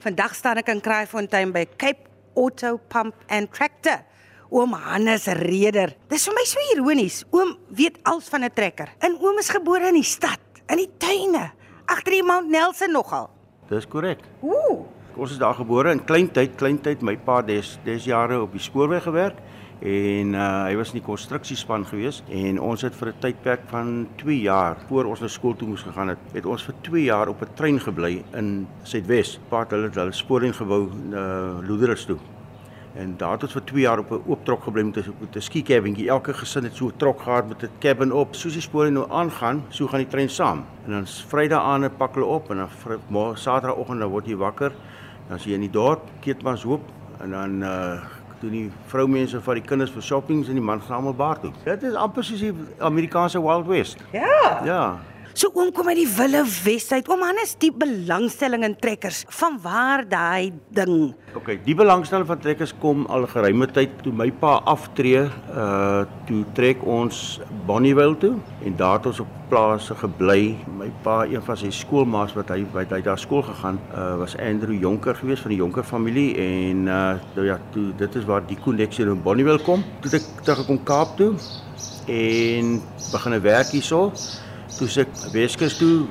Vandag staan ek in Kraaifontein by Cape Auto Pump and Tractor. Oom Hannes Reder. Dis vir my so ironies. Oom weet alles van 'n trekker. En oom is gebore in die stad, in die tuine, agter die Mount Nelson nogal. Dis korrek. Ooh. Ons is daar gebore in kleintyd, kleintyd my pa des des jare op die spoorweg gewerk en uh, hy was in die konstruksiespan gewees en ons het vir 'n tydperk van 2 jaar voor ons na skool toe moes gegaan het, het ons vir 2 jaar op 'n trein gebly in Suidwes. Pa het hulle hulle spoorlyn gebou na uh, Loederus toe. En daar het ons vir 2 jaar op 'n oop trok gebly met 'n ski cabinetjie. Elke gesin het so 'n trok gehad met 'n cabin op. Soos die spore nou aangaan, so gaan die trein saam. En dan Vrydag aand pak hulle op en dan Saterdagoggend dan word jy wakker. Dan as jy in die dorp Keetmans hoop en dan uh doen die vroumense vir die kinders vir shoppings en die man gaan almal baar toe. Dit is amper soos die Amerikaanse Wild West. Ja. Ja. So oom kom uit die Wille Wesheid. Oom Hannes, die belangstelling in trekkers. Van waar daai ding? OK, die belangstelling van trekkers kom al geruime tyd toe my pa aftree, uh toe trek ons Bonnievale toe en daar het ons op plase gebly. My pa, een van sy skoolmaats wat hy hy daar skool gegaan, uh was Andrew Jonker geweest van die Jonker familie en uh nou ja, toe dit is waar die koneksie in Bonnievale kom. Toe ek terug kom Kaap toe en begin 'n werk hierso toe ek Weskus toe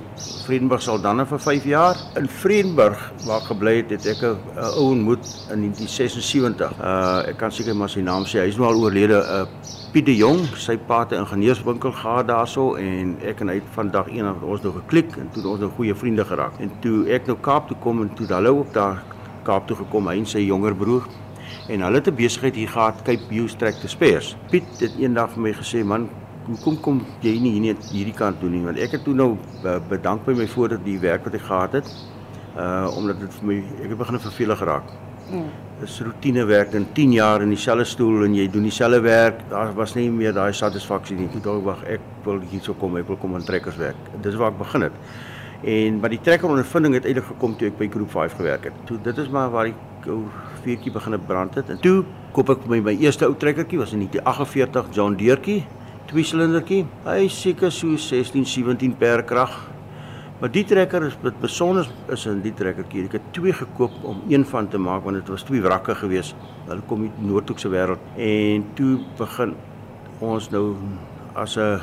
Vredenburg sal dan vir 5 jaar. In Vredenburg waar gebly het het ek 'n ou ontmoet in 1976 uh ek kan seker maar sy naam sê. Hy is nou al oorlede uh Piet de Jong. Sy pa het 'n ingenieurswinkel gehad daarso en ek en hy het vandag eendag ons nou geklik en toe ons nou goeie vriende geraak. En toe ek nou Kaap toe kom en toe hulle ook daar Kaap toe gekom hy en sy jonger broer. En hulle het 'n besigheid hier gehad Cape View Tractor Spares. Piet het eendag vir my gesê man hoekom kom jy nie hier nie hierdie kant doen nie want ek het toe nou bedank by my voordat die werk wat ek gehad het uh omdat dit vir my ek het begin vervelig geraak. Mm. Dis rotine werk in 10 jaar in dieselfde stoel en jy doen dieselfde werk. Daar was nie meer daai satisfaksie nie. Toe dink wag ek wil hierso kom, ek wil kom aan trekkers werk. Dis waar ek begin het. En maar die trekker ondervinding het eintlik gekom toe ek by Groep 5 gewerk het. Toe dit is maar waar ek ou vuurtjie begin brand het. En toe koop ek my my eerste ou trekkertjie was in 1948 John Deertjie twee silindertjie. Hy seker so 16, 17 per krag. Maar die trekker is wat besonder is in die trekkertjie. Ek het twee gekoop om een van te maak want dit was twee wrakke geweest. Hulle kom uit Noordhoekse wêreld en toe begin ons nou as 'n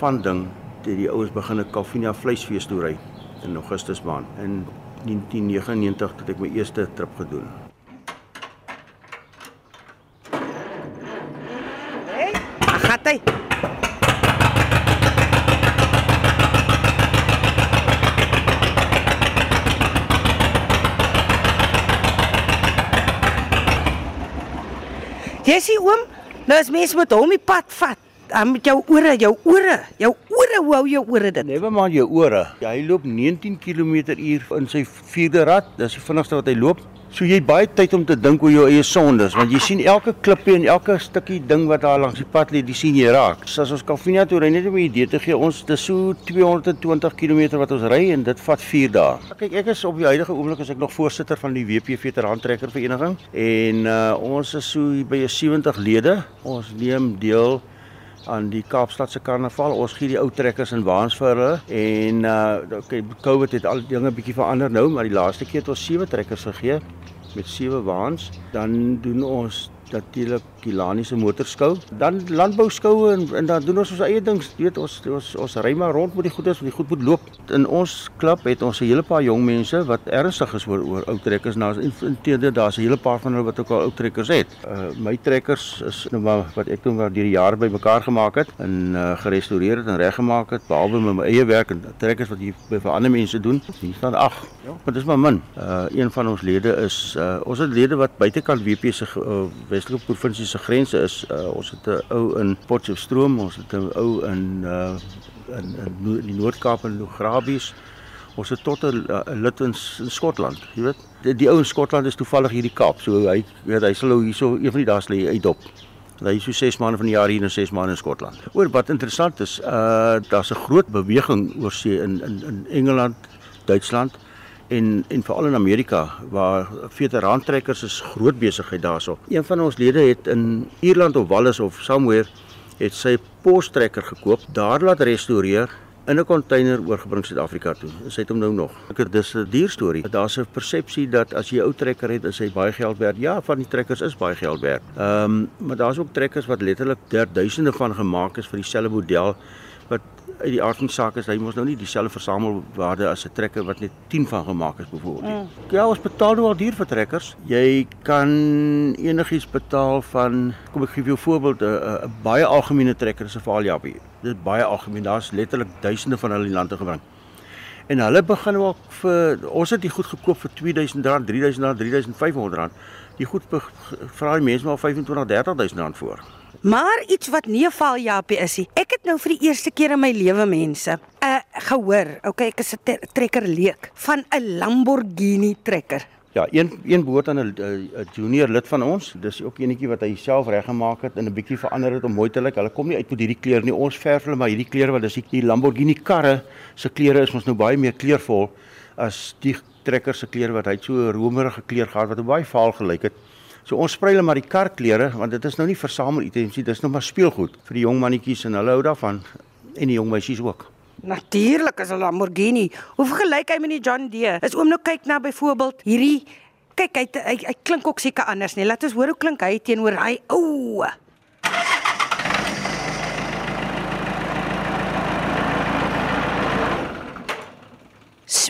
van ding dat die ouens begin 'n Calvinia vleisfees toe ry in Augustus maand. In 1999 het ek my eerste trip gedoen. Hey, gaan hy. Jy sien oom, nou as mense met hom die pad vat, dan met jou ore, jou ore, jou ore, hou jou ore dit? Never mind jou ore. Ja, hy loop 19 km/h in sy vierde rad. Dis die vinnigste wat hy loop. So jy baie tyd om te dink oor jou eie sondes, want jy sien elke klippie en elke stukkie ding wat daar langs die pad lê, dis sien jy raak. So as ons Calvinia toe ry net om 'n idee te gee, ons dis so 220 km wat ons ry en dit vat 4 dae. Kyk, ek is op die huidige oomblik as ek nog voorsitter van die WP Veteran Trekker Vereniging en uh, ons is so by 70 lede. Ons neem deel aan die Kaapstadse Karnaval. Ons gee die ou trekkers en waans vir hulle en uh okay, COVID het al dinge bietjie verander nou, maar die laaste keer het ons sewe trekkers gegee met sewe waans. Dan doen ons natuurlik Kilani se motorskou, dan landbouskoue en en dan doen ons ons eie ding. Jy weet ons ons ons ry maar rond met die goeders, die goed moet loop. In ons klub het ons 'n hele paar jong mense wat ernstig is oor oor ou trekkers. Nou inteendeel daar's 'n hele paar van hulle wat ook al ou trekkers het. Uh my trekkers is nou maar wat ek toe maar deur die jare bymekaar gemaak het en uh gerestoreer het en reggemaak het behalwe met my eie werk en trekkers wat jy by vir ander mense doen. Hier staan ag. Ja, maar dis maar min. Uh een van ons lede is uh ons het lede wat buitekant WP se uh, Weselike provinsie se grense is. Uh, ons het 'n ou in Potchefstroom, ons het 'n ou in uh in, in die Noord-Kaap en Lograbies. Ons het tot 'n lid in, in Skotland, jy weet. Die, die ou in Skotland is toevallig hier die Kaap. So hy weet hy sal nou hierso een van die dae lê uit dop. Hy is so 6 maande van die jaar hier en 6 maande in Skotland. Oor wat interessant is, uh daar's 'n groot beweging oor see in in in Engeland, Duitsland en en veral in Amerika waar veteraantrekkers is groot besigheid daarso. Een van ons lede het in Ierland of Wallis of somewhere het sy postrekker gekoop, daar laat restoreer in 'n container oorgebring Suid-Afrika toe. Sy het hom nou nog. Ek het dis 'n duur storie. Daar's 'n persepsie dat as jy 'n ou trekker het, is hy baie geld werd. Ja, van die trekkers is baie geld werd. Ehm, um, maar daar's ook trekkers wat letterlik duisende van gemaak is vir dieselfde model uit die aard van die saak is hy mos nou nie dieselfde versamelwaarde as 'n trekker wat net 10 van gemaak is byvoorbeeld. Mm. Ja, ons betaal nou al duur vir trekkers. Jy kan enigiets betaal van kom ek gee jou 'n voorbeeld 'n baie algemene trekker is 'n Valjapie. Dit is baie algemeen. Daar's letterlik duisende van hulle in lande gebring. En hulle begin ook vir ons het die goed gekoop vir R2000, R3000, R3500. Die goed vra die mense maar 25, R30000 voor. Maar iets wat nie 'n val Japie is nie. Ek het nou vir die eerste keer in my lewe mense uh gehoor. Okay, ek is 'n trekker leek van 'n Lamborghini trekker. Ja, een een behoort aan 'n junior lid van ons. Dis ook enetjie wat hy self reggemaak het en 'n bietjie verander het om mooi te lyk. Hulle kom nie uit met hierdie kleure nie. Ons verf hulle maar hierdie kleure wat dis die Lamborghini karre se kleure is ons nou baie meer kleurvol as die trekker se kleure wat hy so 'n romerige kleur gehad wat baie vaal gelyk het. So ons sprei hulle maar die karklere want dit is nou nie versamel items nie, dis nou maar speelgoed vir die jong mannetjies en hulle hou daarvan en die jong meisies ook. Natuurlik is 'n Lamborghini. Hoe vergelyk hy met die John Deere? Is oom nou kyk na byvoorbeeld hierdie kyk hy, hy hy klink ook seker anders nie. Laat ons hoor hoe klink hy teenoor hy ou.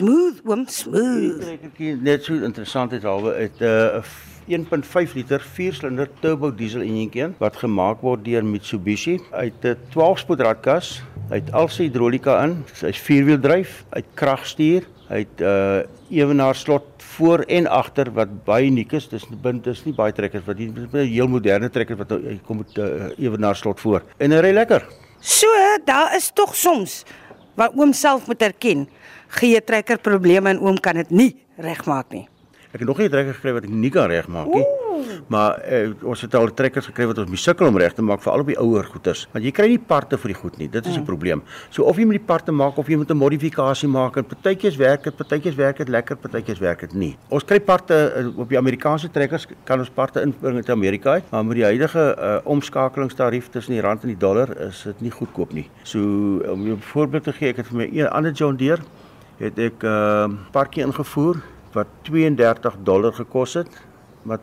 Smooth, oom, smooth. Net so interessant is alwe het 'n uh, 1.5 liter 4-silinder turbo diesel enjintjie wat gemaak word deur Mitsubishi uit 'n 12-spoed radkas. Hy het al sy hidrolika in. Hy's vierwieldryf, hy het kragstuur, hy het 'n uh, ewenaar slot voor en agter wat baie uniek is. Dis bind is nie baie trekkers wat hier heel moderne trekker wat kom met 'n uh, ewenaar slot voor. En hy ry lekker. So, daar is tog soms wat oom self moet erken. Gee trekker probleme en oom kan dit nie regmaak nie. Ek het nog nie 'n trekker gekry wat ek nie kan regmaak nie. Maar eh, ons het al trekkers gekry wat ons moet sukkel om reg te maak vir al die ouer goeders. Want jy kry nie parte vir die goed nie. Dit is die mm. probleem. So of jy moet die parte maak of jy moet 'n modifikasie maak en partytjies werk dit, partytjies werk dit lekker, partytjies werk dit nie. Ons kry parte uh, op die Amerikaanse trekkers kan ons parte inbring uit Amerika uit, maar met die huidige uh, omskakelingstarief tussen die rand en die dollar is dit nie goedkoop nie. So om 'n voorbeeld te gee, ek het vir my een ander John Deere het ek 'n uh, parkie ingevoer wat 32 dollar gekos het, wat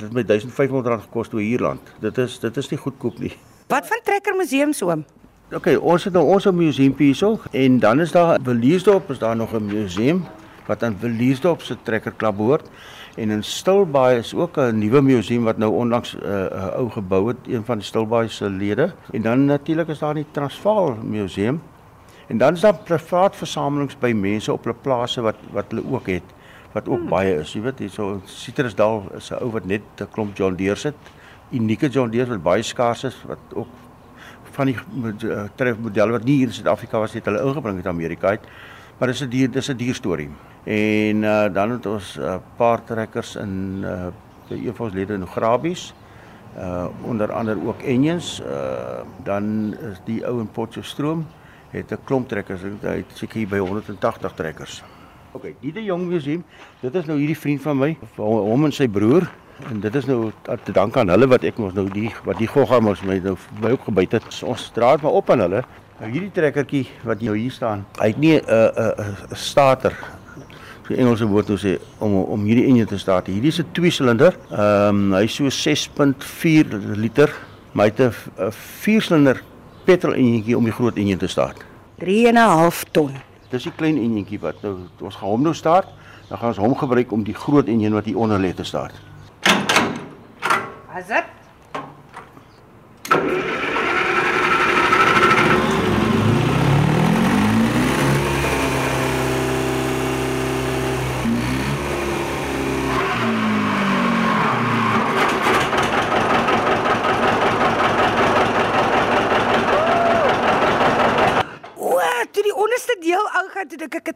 dit met 1500 rand gekos toe Ierland. Dit is dit is nie goedkoop nie. Wat van Trekker Museum soom? OK, ons het nou ons 'n museumpie hierso en dan is daar Williersdorp is daar nog 'n museum wat aan Williersdorp se Trekker Klub behoort. En in Stilbaai is ook 'n nuwe museum wat nou onlangs 'n uh, ou gebou het, een van Stilbaai se lede. En dan natuurlik is daar die Transvaal museum. En dan is daar privaat versamelings by mense op hulle plase wat wat hulle ook het wat ook hmm. baie is. Jy weet hierso Citrusdal is 'n ou wat net 'n klomp John Deere sit. Unieke John Deere wat baie skaars is wat ook van die uh, tref modelle wat nie hier in Suid-Afrika was het hulle ingebring uit Amerika uit. Maar dis 'n dier dis 'n dier storie. En uh, dan het ons 'n uh, paar trekkers in uh een van ons lede in Grabies. Uh onder andere ook Engines. Uh dan is die ou in Potchefstroom het 'n klomp trekkers. Hy het seker hier by 180 trekkers. OK, die die jong museum, dit is nou hierdie vriend van my, hom en sy broer en dit is nou te dank aan hulle wat ek mos nou die wat die gogga mos my nou by ook gebyt het. Ons draad maar op aan hulle. Nou hierdie trekkertjie wat nou hier staan, hy het nie 'n uh, 'n uh, 'n uh, starter die Engelse woord nou sê om om hierdie enjin te start. Hierdie is 'n twee silinder. Ehm um, hy so 6.4 liter, maar hy het 'n 4 silinder petrol enjintjie om die groot enjin te start. 3.5 ton. Dis die klein enjintjie wat nou ons gaan hom nou start. Dan gaan ons hom gebruik om die groot enjin wat hier onder lê te start. As dit toe dink ek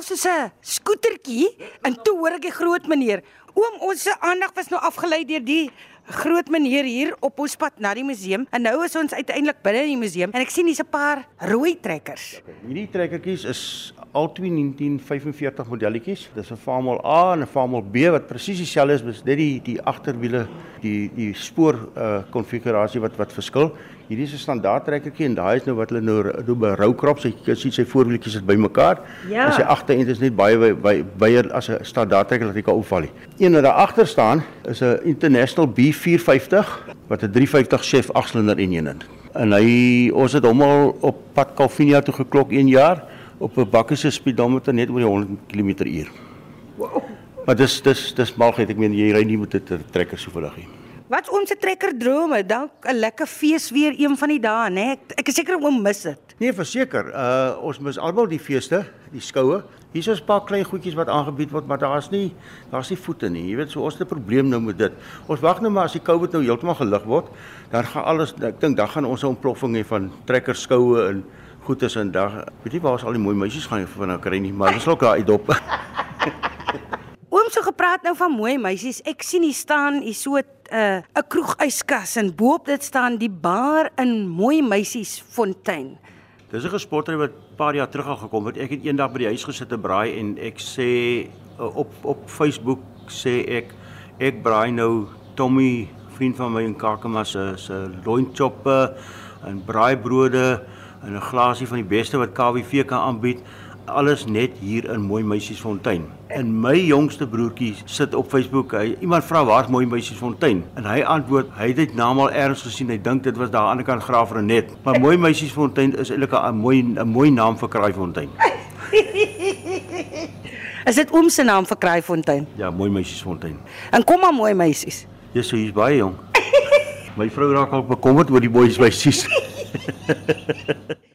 half soos 'n skootertjie en toe hoor ek die groot meneer. Oom, ons se aandag was nou afgelei deur die groot meneer hier op ons pad na die museum en nou is ons uiteindelik binne in die museum en ek sien hier's 'n paar rooi trekkers. Hierdie trekkertjies is albei 1945 modelletjies. Dis 'n Farmall A en 'n Farmall B wat presies dieselfde is, net die die agterwiele, die die spoor uh konfigurasie wat wat verskil. Hierdie is 'n standaard trekkertjie en daai is nou wat hulle nou doen by roukrops. Jy kan sien sy voorwieltjies is bymekaar. Ja. En sy agterend is net baie baie baie as 'n standaard trekker wat jy kan opval nie. Een wat daar agter staan is 'n International B450 wat 'n 350 chef 8-silinder enjin het. En hy ons het hom al op pad Calvinia toe geklok 1 jaar op 'n bakke se speedometer net oor die 100 km/h. Wow. Maar dis dis dis malgheid. Ek meen jy ry nie met 'n trekker so vinnig nie. Wat ons se trekker drome, dalk 'n lekker fees weer een van die dae, né? Ek, ek is seker oom mis dit. Nee, verseker. Uh ons mis almal die feeste, die skoue. Hier is 'n paar klein goedjies wat aangebied word, maar daar's nie daar's nie voete nie. Jy weet, so ons het 'n probleem nou met dit. Ons wag nou maar as die COVID nou heeltemal gelig word, dan gaan alles ek dink dan gaan ons 'n ontploffing hê van trekker skoue en goedes en dag. Weet jy waar ons al die mooi meisies gaan van nou kry nie, maar ons sal ook daar uitdop. Oom so gepraat nou van mooi meisies. Ek sien hier staan hier so 'n uh, 'n kroegyskas en bo-op dit staan die bar in mooi meisies fontein. Dis 'n sportry wat 'n paar jaar terug al gekom het. Ek het eendag by die huis gesit te braai en ek sê uh, op op Facebook sê ek ek braai nou Tommy, vriend van my in Kakema se se loinchoppe en braaibrode en 'n glasie van die beste wat KWV kan aanbied. Alles net hier in Mooi Meisiesfontein. En my jongste broertjie sit op Facebook. Hy iemand vra waar's Mooi Meisiesfontein en hy antwoord hy het dit naam al ergens gesien. Hy dink dit was daar aan die ander kant Graaf Renet. Maar Mooi Meisiesfontein is eintlik 'n mooi 'n mooi naam vir Kraaifontein. Is dit oom se naam vir Kraaifontein? Ja, Mooi Meisiesfontein. En kom maar mooi meisies. Dis so hier's baie jong. My vrou raak al bekommerd oor die boeis meisies.